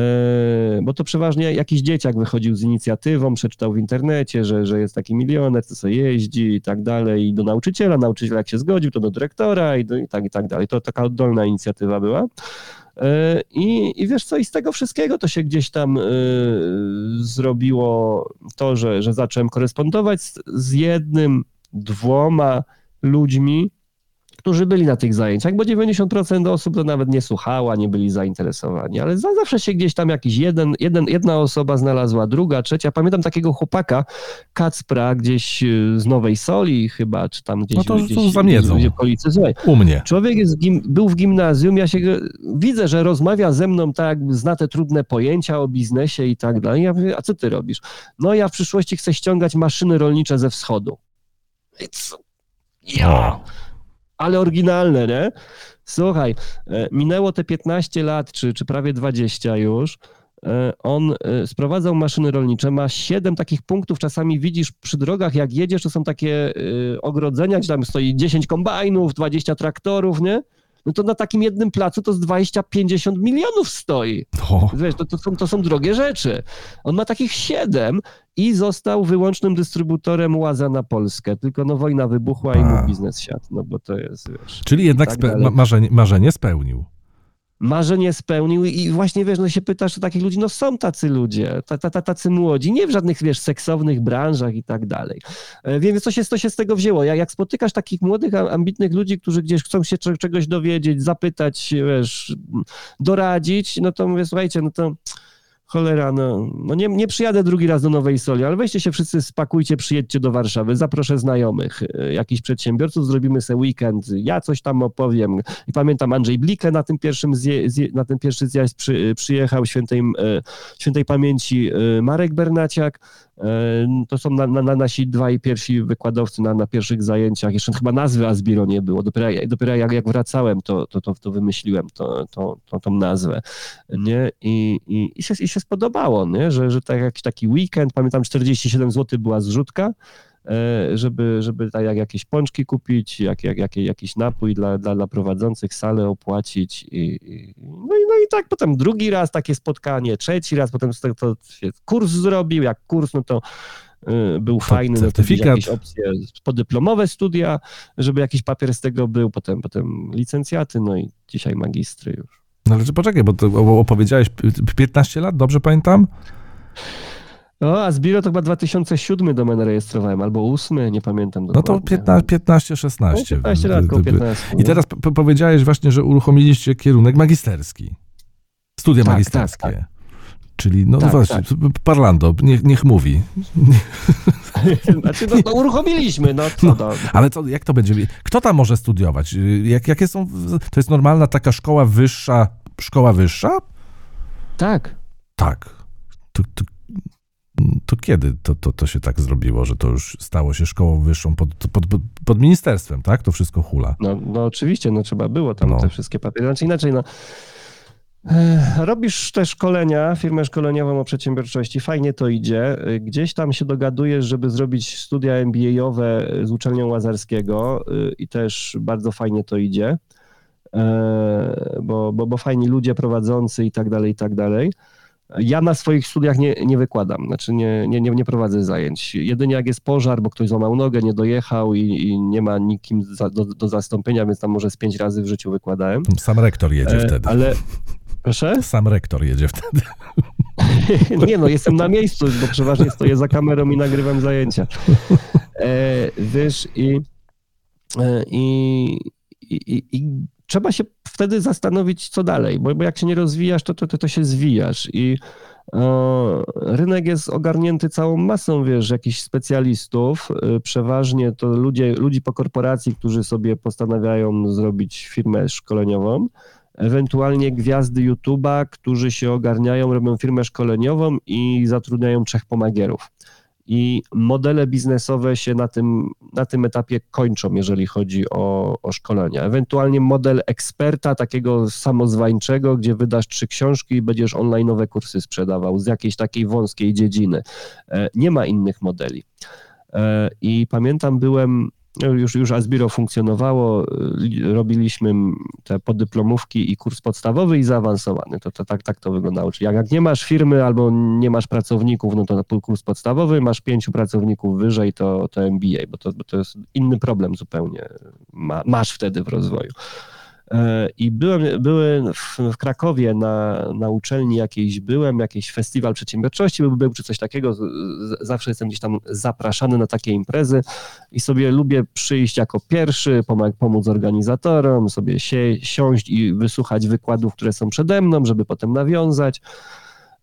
bo to przeważnie jakiś dzieciak wychodził z inicjatywą, przeczytał w internecie, że, że jest taki milioner, co sobie jeździ i tak dalej, i do nauczyciela, nauczyciel jak się zgodził, to do dyrektora i, do, i tak i tak dalej. To taka oddolna inicjatywa była. E, I, I wiesz co, i z tego wszystkiego to się gdzieś tam zrobiło to, że, że zacząłem korespondować z, z jednym, dwoma ludźmi, którzy byli na tych zajęciach, bo 90% osób to nawet nie słuchała, nie byli zainteresowani, ale zawsze się gdzieś tam jakiś jeden, jeden, jedna osoba znalazła, druga, trzecia. Pamiętam takiego chłopaka, Kacpra, gdzieś y, z Nowej Soli chyba, czy tam gdzieś, no to, gdzieś, to zamiedzą. gdzieś w okolicy. Słuchaj, U mnie. Człowiek jest, był w gimnazjum, ja się widzę, że rozmawia ze mną tak, zna te trudne pojęcia o biznesie i tak dalej. Ja mówię, a co ty robisz? No ja w przyszłości chcę ściągać maszyny rolnicze ze wschodu. It's... Ja! Ale oryginalne, nie? Słuchaj, e, minęło te 15 lat, czy, czy prawie 20 już. E, on e, sprowadzał maszyny rolnicze, ma 7 takich punktów. Czasami widzisz przy drogach, jak jedziesz, to są takie ogrodzenia, gdzie tam stoi 10 kombajnów, 20 traktorów, nie? no to na takim jednym placu to z 20-50 milionów stoi. O. Wiesz, to, to, są, to są drogie rzeczy. On ma takich siedem i został wyłącznym dystrybutorem łaza na Polskę. Tylko no wojna wybuchła A. i mu biznes siadł, no bo to jest, wiesz... Czyli jednak tak marzenie, marzenie spełnił marzenie spełnił i właśnie, wiesz, no się pytasz o takich ludzi, no są tacy ludzie, tacy młodzi, nie w żadnych, wiesz, seksownych branżach i tak dalej. E, więc co się, co się z tego wzięło? Jak, jak spotykasz takich młodych, ambitnych ludzi, którzy gdzieś chcą się czegoś dowiedzieć, zapytać, wiesz, doradzić, no to mówię, słuchajcie, no to cholera, no, no nie, nie przyjadę drugi raz do Nowej Soli, ale weźcie się wszyscy, spakujcie, przyjedźcie do Warszawy, zaproszę znajomych, e, jakichś przedsiębiorców, zrobimy sobie weekend, ja coś tam opowiem. I pamiętam Andrzej Blikę na tym pierwszym na ten pierwszy zjazd przy, przyjechał, świętej, e, świętej pamięci e, Marek Bernaciak, to są na, na, nasi dwaj pierwsi wykładowcy na, na pierwszych zajęciach. Jeszcze chyba nazwy Asbiro nie było. Dopiero, dopiero jak, jak wracałem, to, to, to, to wymyśliłem to, to, to, tą nazwę. Nie? I, i, i, się, i się spodobało, nie? Że, że tak jakiś taki weekend, pamiętam 47 zł była zrzutka, e, żeby, żeby tak jak jakieś pączki kupić, jak, jak, jak, jakiś napój dla, dla, dla prowadzących salę opłacić. I, i, no, i, no i tak potem drugi raz takie spotkanie, trzeci raz, potem to, to się kurs zrobił, jak kurs, no to y, był fajny, certyfikat. No jakieś opcje podyplomowe studia, żeby jakiś papier z tego był, potem, potem licencjaty, no i dzisiaj magistry już. No ale poczekaj, bo to opowiedziałeś 15 lat, dobrze pamiętam? No, a Zbiro to chyba 2007 domen rejestrowałem, albo 8, nie pamiętam dokładnie. No to 15, 16. 15 lat, 15. I teraz powiedziałeś właśnie, że uruchomiliście kierunek magisterski. Studia tak, magisterskie. Tak, tak. Czyli, no tak, właśnie, tak. Parlando, niech, niech mówi. Znaczy, no, no uruchomiliśmy, no co no, to? Ale to, jak to będzie? Kto tam może studiować? Jak, jakie są, to jest normalna taka szkoła wyższa, szkoła wyższa? Tak. Tak. To, to, to kiedy to, to, to się tak zrobiło, że to już stało się szkołą wyższą pod, pod, pod, pod ministerstwem, tak? To wszystko hula. No, no oczywiście, no trzeba było tam no. te wszystkie papiery. Znaczy inaczej, no Robisz te szkolenia, firmę szkoleniową o przedsiębiorczości, fajnie to idzie. Gdzieś tam się dogadujesz, żeby zrobić studia MBA-owe z uczelnią Łazarskiego y, i też bardzo fajnie to idzie, e, bo, bo, bo fajni ludzie prowadzący i tak dalej, i tak dalej. Ja na swoich studiach nie, nie wykładam, znaczy nie, nie, nie, prowadzę zajęć. Jedynie jak jest pożar, bo ktoś złamał nogę, nie dojechał i, i nie ma nikim za, do, do, zastąpienia, więc tam może z pięć razy w życiu wykładałem. Sam rektor jedzie e, wtedy. Ale, Proszę? Sam rektor jedzie wtedy. Nie no, jestem na miejscu, bo przeważnie stoję za kamerą i nagrywam zajęcia. E, wiesz, i, e, i, i, i, trzeba się wtedy zastanowić, co dalej, bo, bo jak się nie rozwijasz, to, to, to, to się zwijasz i e, rynek jest ogarnięty całą masą, wiesz, jakichś specjalistów. E, przeważnie to ludzie, ludzi po korporacji, którzy sobie postanawiają zrobić firmę szkoleniową, ewentualnie gwiazdy YouTube'a, którzy się ogarniają, robią firmę szkoleniową i zatrudniają trzech pomagierów. I modele biznesowe się na tym, na tym etapie kończą, jeżeli chodzi o, o szkolenia. Ewentualnie model eksperta, takiego samozwańczego, gdzie wydasz trzy książki i będziesz online nowe kursy sprzedawał z jakiejś takiej wąskiej dziedziny. E, nie ma innych modeli. E, I pamiętam, byłem już, już Asbiro funkcjonowało, y, robiliśmy te podyplomówki i kurs podstawowy i zaawansowany. To, to tak, tak to wyglądało. Czyli jak, jak nie masz firmy albo nie masz pracowników, no to na kurs podstawowy, masz pięciu pracowników wyżej, to, to MBA, bo to, bo to jest inny problem zupełnie. Ma, masz wtedy w rozwoju. E, I byłem, byłem w, w, Krakowie na, na uczelni jakiejś, byłem, jakiś festiwal przedsiębiorczości był, był czy coś takiego. Zawsze jestem gdzieś tam zapraszany na takie imprezy i sobie lubię przyjść jako pierwszy, pomóc organizatorom, sobie się, siąść i wysłuchać wykładów, które są przede mną, żeby potem nawiązać.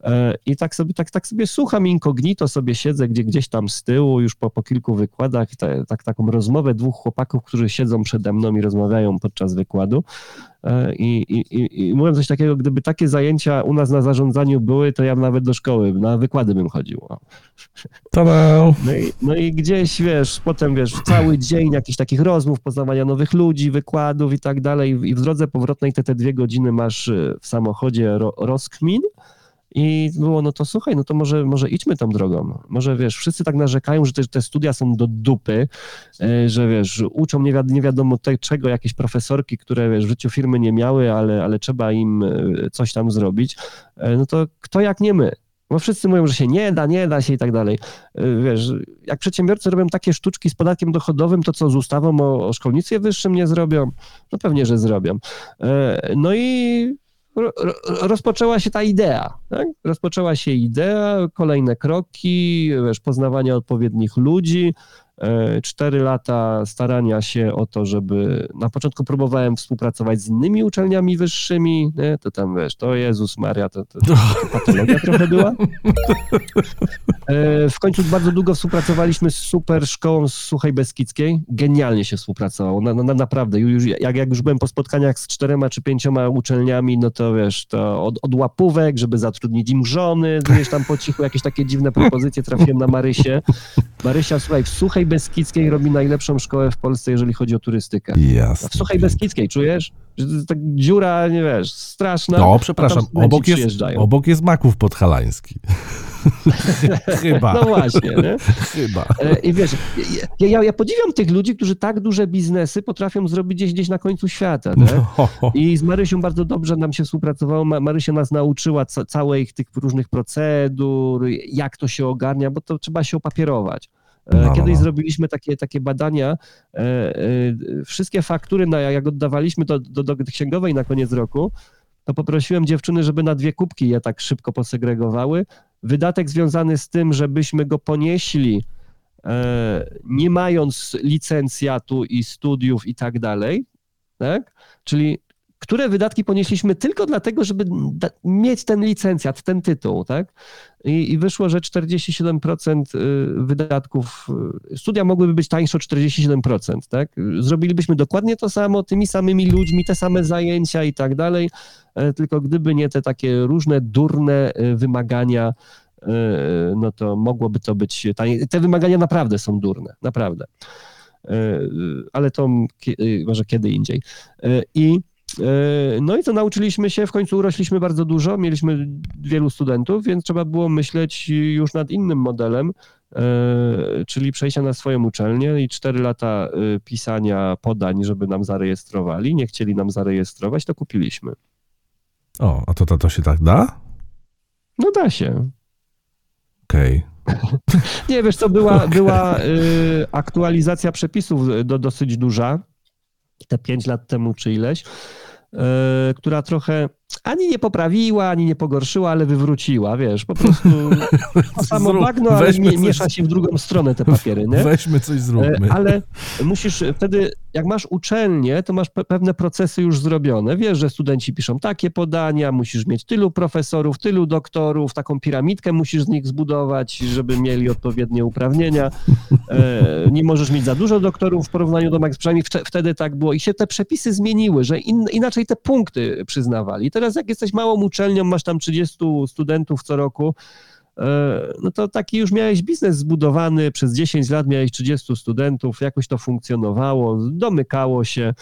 E, I tak sobie, tak, tak sobie słucham incognito, sobie siedzę gdzie, gdzieś tam z tyłu, już po, po kilku wykładach, te, tak, taką rozmowę dwóch chłopaków, którzy siedzą przede mną i rozmawiają podczas wykładu. E, I, i, i mówię coś takiego, gdyby takie zajęcia u nas na zarządzaniu były, to ja nawet do szkoły, na wykłady bym chodził. No i, no i gdzieś, wiesz, potem, wiesz, cały dzień jakichś takich rozmów, poznawania nowych ludzi, wykładów i tak dalej. I w drodze powrotnej te, te dwie godziny masz e, w samochodzie ro, rozkmin, i było, no to słuchaj, no to może, może idźmy tą drogą. Może wiesz, wszyscy tak narzekają, że te, te studia są do dupy, e, że wiesz, uczą nie, wi nie wiadomo te, czego jakieś profesorki, które wiesz, w życiu firmy nie miały, ale, ale trzeba im e, coś tam zrobić. E, no to kto jak nie my? Bo wszyscy mówią, że się nie da, nie da się i tak dalej. Wiesz, jak przedsiębiorcy robią takie sztuczki z podatkiem dochodowym, to co z ustawą o, o szkolnictwie wyższym nie zrobią? No pewnie, że zrobią. No i rozpoczęła się ta idea. Tak? Rozpoczęła się idea, kolejne kroki, wiesz, poznawania odpowiednich ludzi, E, cztery lata starania się o to, żeby na początku próbowałem współpracować z innymi uczelniami wyższymi, nie? to tam wiesz, to Jezus Maria, to, to, to patologia trochę była. E, w końcu bardzo długo współpracowaliśmy z super szkołą z Suchej Beskidzkiej. Genialnie się współpracowało, na, na, naprawdę. Już, jak, jak już byłem po spotkaniach z czterema czy pięcioma uczelniami, no to wiesz, to od, od łapówek, żeby zatrudnić im żony, wiesz, tam po cichu jakieś takie dziwne propozycje trafiłem na Marysię. Marysia, słuchaj, w Suchej Beskidzkiej robi najlepszą szkołę w Polsce, jeżeli chodzi o turystykę. Jasne. W Suchej Beskidzkiej, czujesz? Że to tak dziura, nie wiesz, straszna. No, przepraszam, obok jest, obok jest Maków Podhalański. Chyba. No właśnie, nie? Chyba. E, I wiesz, ja, ja, ja, podziwiam tych ludzi, którzy tak duże biznesy potrafią zrobić gdzieś, gdzieś na końcu świata. No. I z Marysią bardzo dobrze nam się współpracowało. Marysia nas nauczyła ca całych tych różnych procedur, jak to się ogarnia, bo to trzeba się opapierować. No, no, Kiedyś no. zrobiliśmy takie, takie badania. E, e, wszystkie faktury, na, jak oddawaliśmy do, do, do księgowej na koniec roku, to poprosiłem dziewczyny, żeby na dwie kubki je tak szybko posegregowały. Wydatek związany z tym, żebyśmy go ponieśli, e, nie mając licencjatu i studiów i tak dalej, tak? Czyli które wydatki ponieśliśmy tylko dlatego, żeby mieć ten licencjat, ten tytuł, tak? I, I, wyszło, że 47% y, wydatków, y, studia mogłyby być tańsze o 47%, tak? Zrobilibyśmy dokładnie to samo, tymi samymi ludźmi, te same zajęcia i tak dalej, e, tylko gdyby nie te takie różne durne y, wymagania, no to mogłoby to być taniej. Te wymagania naprawdę są durne, naprawdę. E, ale to może kiedy indziej. E, I E, no i co, nauczyliśmy się, w końcu urośliśmy bardzo dużo, mieliśmy wielu studentów, więc trzeba było myśleć już nad innym modelem, e, czyli przejścia na swoją uczelnię i cztery lata e, pisania podań, żeby nam zarejestrowali. Nie chcieli nam zarejestrować, to kupiliśmy. O, a to, to, to się tak da? No da się. Okej. Okay. Nie, wiesz co, była, okay. była y, aktualizacja przepisów do, dosyć duża, te pięć lat temu czy ileś. E, która trochę ani nie poprawiła, ani nie pogorszyła, ale wywróciła, wiesz, po prostu samo bagno, ale mie, miesza się w drugą stronę te papiery, nie? Weźmy coś zróbmy. E, ale musisz wtedy, jak masz uczelnię, to masz pe pewne procesy już zrobione. Wiesz, że studenci piszą takie podania, musisz mieć tylu profesorów, tylu doktorów, taką piramidkę musisz z nich zbudować, żeby mieli odpowiednie uprawnienia. E, nie możesz mieć za dużo doktorów w porównaniu do max, przynajmniej wtedy tak było. I się te przepisy zmieniły, że in, inaczej te punkty przyznawali. Teraz jak jesteś małą uczelnią, masz tam 30 studentów co roku, no to taki już miałeś biznes zbudowany, przez 10 lat miałeś 30 studentów, jakoś to funkcjonowało, domykało się.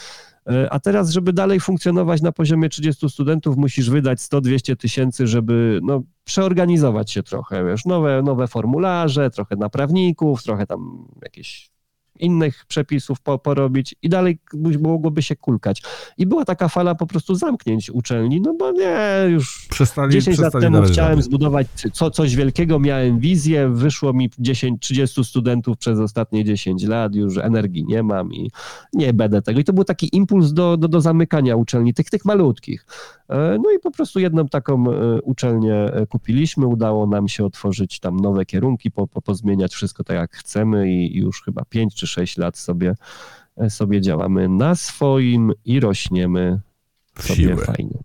E, a teraz, żeby dalej funkcjonować na poziomie 30 studentów, musisz wydać 100-200 tysięcy, żeby no, przeorganizować się trochę, wiesz, nowe, nowe formularze, trochę naprawników, trochę tam jakieś innych przepisów po, porobić i dalej mogłoby się kulkać. I była taka fala po prostu zamknięć uczelni, no bo nie, już przestali, 10 przestali lat temu chciałem zbudować co, coś wielkiego, miałem wizję, wyszło mi 10-30 studentów przez ostatnie 10 lat, już energii nie mam i nie będę tego. I to był taki impuls do, do, do zamykania uczelni, tych, tych malutkich. E, no i po prostu jedną taką e, uczelnię e, kupiliśmy, udało nam się otworzyć tam nowe kierunki, po, po, pozmieniać wszystko tak jak chcemy i, i już chyba 5 czy 6 lat sobie, sobie działamy na swoim i rośniemy sobie siłę. fajnie.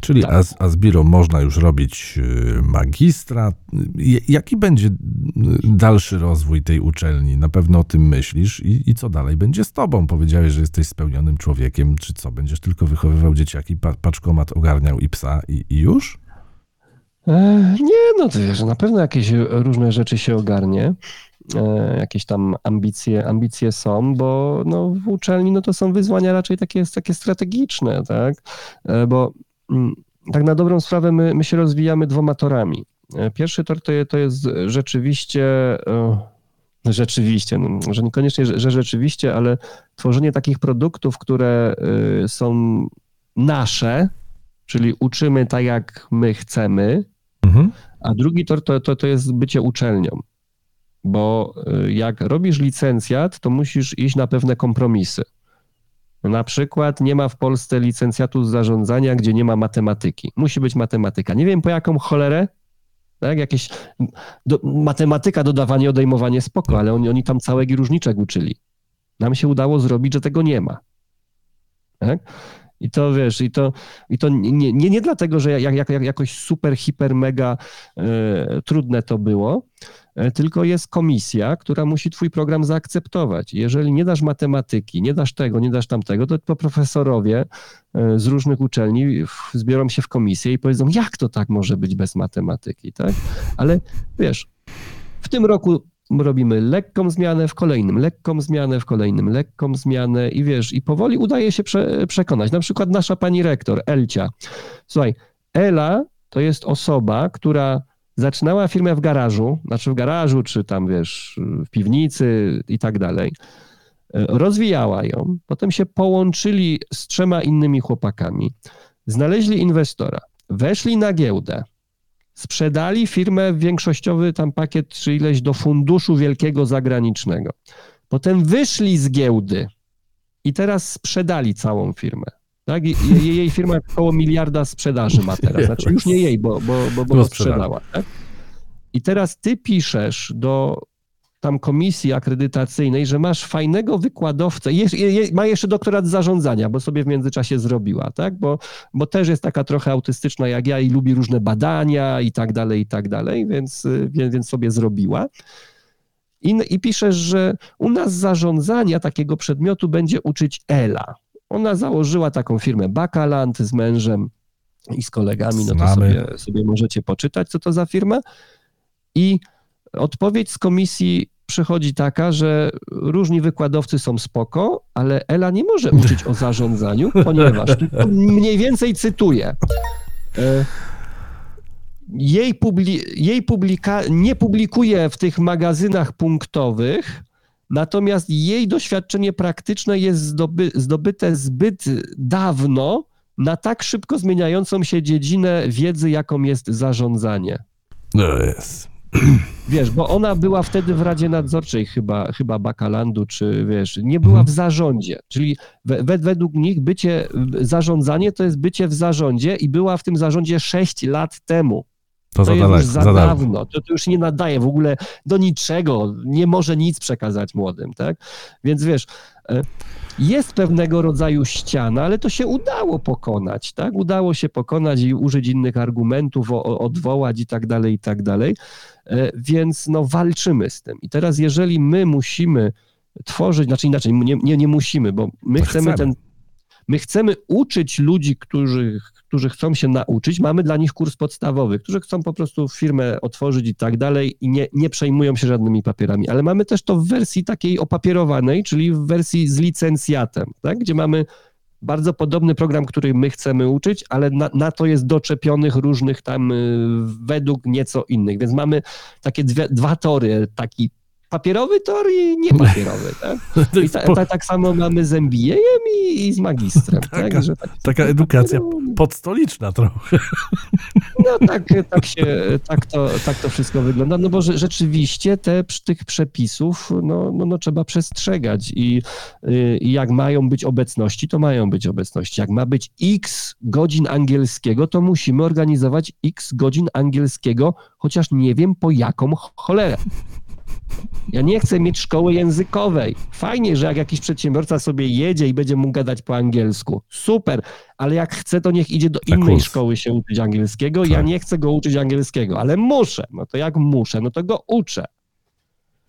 Czyli tak. a, a z Biro można już robić y, magistra. Jaki będzie dalszy rozwój tej uczelni? Na pewno o tym myślisz. I, I, co dalej będzie z tobą? Powiedziałeś, że jesteś spełnionym człowiekiem. Czy co, będziesz tylko wychowywał dzieciaki, paczkomat ogarniał i psa i, i już? E, nie, no to wiesz, na pewno jakieś różne rzeczy się ogarnie. E, jakieś tam ambicje, ambicje są, bo no, w uczelni no, to są wyzwania raczej takie, takie strategiczne, tak? E, bo mm, tak na dobrą sprawę my, my się rozwijamy dwoma torami. E, pierwszy tor to, to jest rzeczywiście rzeczywiście, no, że niekoniecznie, że, że rzeczywiście, ale tworzenie takich produktów, które są nasze, czyli uczymy tak, jak my chcemy, mhm. a drugi tor to, to, to jest bycie uczelnią bo y, jak robisz licencjat, to musisz iść na pewne kompromisy. Na przykład nie ma w Polsce licencjatu z zarządzania, gdzie nie ma matematyki. Musi być matematyka. Nie wiem po jaką cholerę, tak? Jakieś do, matematyka, dodawanie, odejmowanie, spoko, ale oni, oni tam całego różniczek uczyli. Nam się udało zrobić, że tego nie ma. Tak? I to wiesz, i to, i to nie, nie, nie dlatego, że jak, jak, jak jakoś super, hiper, mega e, trudne to było, tylko jest komisja, która musi twój program zaakceptować. Jeżeli nie dasz matematyki, nie dasz tego, nie dasz tamtego, to profesorowie e, z różnych uczelni zbiorą się w komisję i powiedzą, jak to tak może być bez matematyki, tak? Ale wiesz, w tym roku robimy lekką zmianę, w kolejnym lekką zmianę, w kolejnym lekką zmianę i wiesz, i powoli udaje się prze, przekonać. Na przykład nasza pani rektor, Elcia. Słuchaj, Ela to jest osoba, która zaczynała firmę w garażu, znaczy w garażu, czy tam wiesz, w piwnicy i tak dalej. E, rozwijała ją, potem się połączyli z trzema innymi chłopakami, znaleźli inwestora, weszli na giełdę, sprzedali firmę w większościowy tam pakiet czy ileś do funduszu wielkiego zagranicznego. Potem wyszli z giełdy i teraz sprzedali całą firmę. Tak? I, jej, jej firma około miliarda sprzedaży ma teraz. Znaczy już nie jej, bo, bo, bo, bo sprzedała. Tak? I teraz ty piszesz do tam komisji akredytacyjnej, że masz fajnego wykładowcę, je, je, ma jeszcze doktorat zarządzania, bo sobie w międzyczasie zrobiła, tak? Bo, bo też jest taka trochę autystyczna jak ja i lubi różne badania i tak dalej, i tak dalej, więc, więc, więc sobie zrobiła. I, I piszesz, że u nas zarządzania takiego przedmiotu będzie uczyć Ela. Ona założyła taką firmę Bakaland z mężem i z kolegami, no to sobie, sobie możecie poczytać, co to za firma. I odpowiedź z komisji przychodzi taka, że różni wykładowcy są spoko, ale Ela nie może uczyć o zarządzaniu, ponieważ, mniej więcej cytuję, e, jej, publi jej publika nie publikuje w tych magazynach punktowych, natomiast jej doświadczenie praktyczne jest zdoby zdobyte zbyt dawno na tak szybko zmieniającą się dziedzinę wiedzy, jaką jest zarządzanie. No jest. Wiesz, bo ona była wtedy w Radzie Nadzorczej chyba, chyba Bakalandu, czy wiesz, nie była w zarządzie. Czyli we, według nich bycie, zarządzanie to jest bycie w zarządzie i była w tym zarządzie 6 lat temu. To, to jest już za, za dawno, to, to, już nie nadaje w ogóle do niczego, nie może nic przekazać młodym, tak? Więc wiesz, e, jest pewnego rodzaju ściana, ale to się udało pokonać, tak? Udało się pokonać i użyć innych argumentów, odwołać i tak dalej, i tak dalej. E, więc no walczymy z tym. I teraz jeżeli my musimy tworzyć, znaczy inaczej, nie, nie, nie musimy, bo my chcemy, chcemy ten My chcemy uczyć ludzi, którzy, którzy chcą się nauczyć. Mamy dla nich kurs podstawowy, którzy chcą po prostu firmę otworzyć i tak dalej i nie, nie przejmują się żadnymi papierami. Ale mamy też to w wersji takiej opapierowanej, czyli w wersji z licencjatem, tak? gdzie mamy bardzo podobny program, który my chcemy uczyć, ale na, na, to jest doczepionych różnych tam y, według nieco innych. Więc mamy takie dwie, dwa tory, taki papierowy tor i niepapierowy, tak? I ta, ta, tak samo mamy z MBA i, i z magistrem. Taka, tak? Że tak, taka edukacja podstoliczna trochę. No tak, tak, się, tak, to, tak to wszystko wygląda, no bo rzeczywiście te, tych przepisów no, no, no trzeba przestrzegać i, i jak mają być obecności, to mają być obecności. Jak ma być x godzin angielskiego, to musimy organizować x godzin angielskiego, chociaż nie wiem po jaką cholerę. Ja nie chcę mieć szkoły językowej. Fajnie, że jak jakiś przedsiębiorca sobie jedzie i będzie mógł gadać po angielsku. Super, ale jak chce, to niech idzie do tak innej szkoły się uczyć angielskiego. Tak. Ja nie chcę go uczyć angielskiego, ale muszę. No to jak muszę, no to go uczę.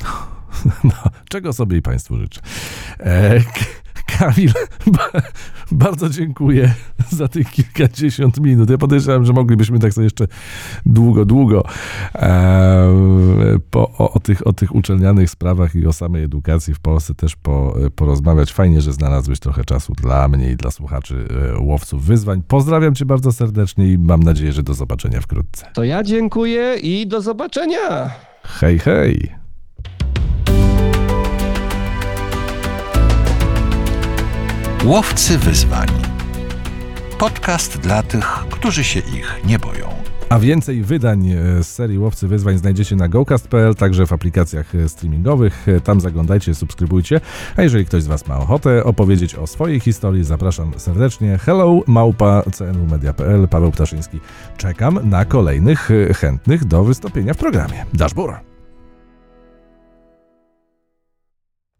No, czego sobie i Państwu życzę. E, Kamil, bardzo dziękuję za tych kilkadziesiąt minut. Ja podejrzewam, że moglibyśmy tak sobie jeszcze długo, długo e, po, o, o, tych, o tych uczelnianych sprawach i o samej edukacji w Polsce też po, porozmawiać. Fajnie, że znalazłeś trochę czasu dla mnie i dla słuchaczy e, łowców wyzwań. Pozdrawiam cię bardzo serdecznie i mam nadzieję, że do zobaczenia wkrótce. To ja dziękuję i do zobaczenia. Hej, hej. Łowcy wyzwań. Podcast dla tych, którzy się ich nie boją. A więcej wydań e, z serii Łowcy Wyzwań znajdziecie na gocast.pl, także w aplikacjach e, streamingowych. E, tam zaglądajcie, subskrybujcie. A jeżeli ktoś z Was ma ochotę opowiedzieć o swojej historii, zapraszam serdecznie. Hello, małpa cnmedia.pl, Paweł Ptaszyński. Czekam na kolejnych chętnych do wystąpienia w programie. Dashboard.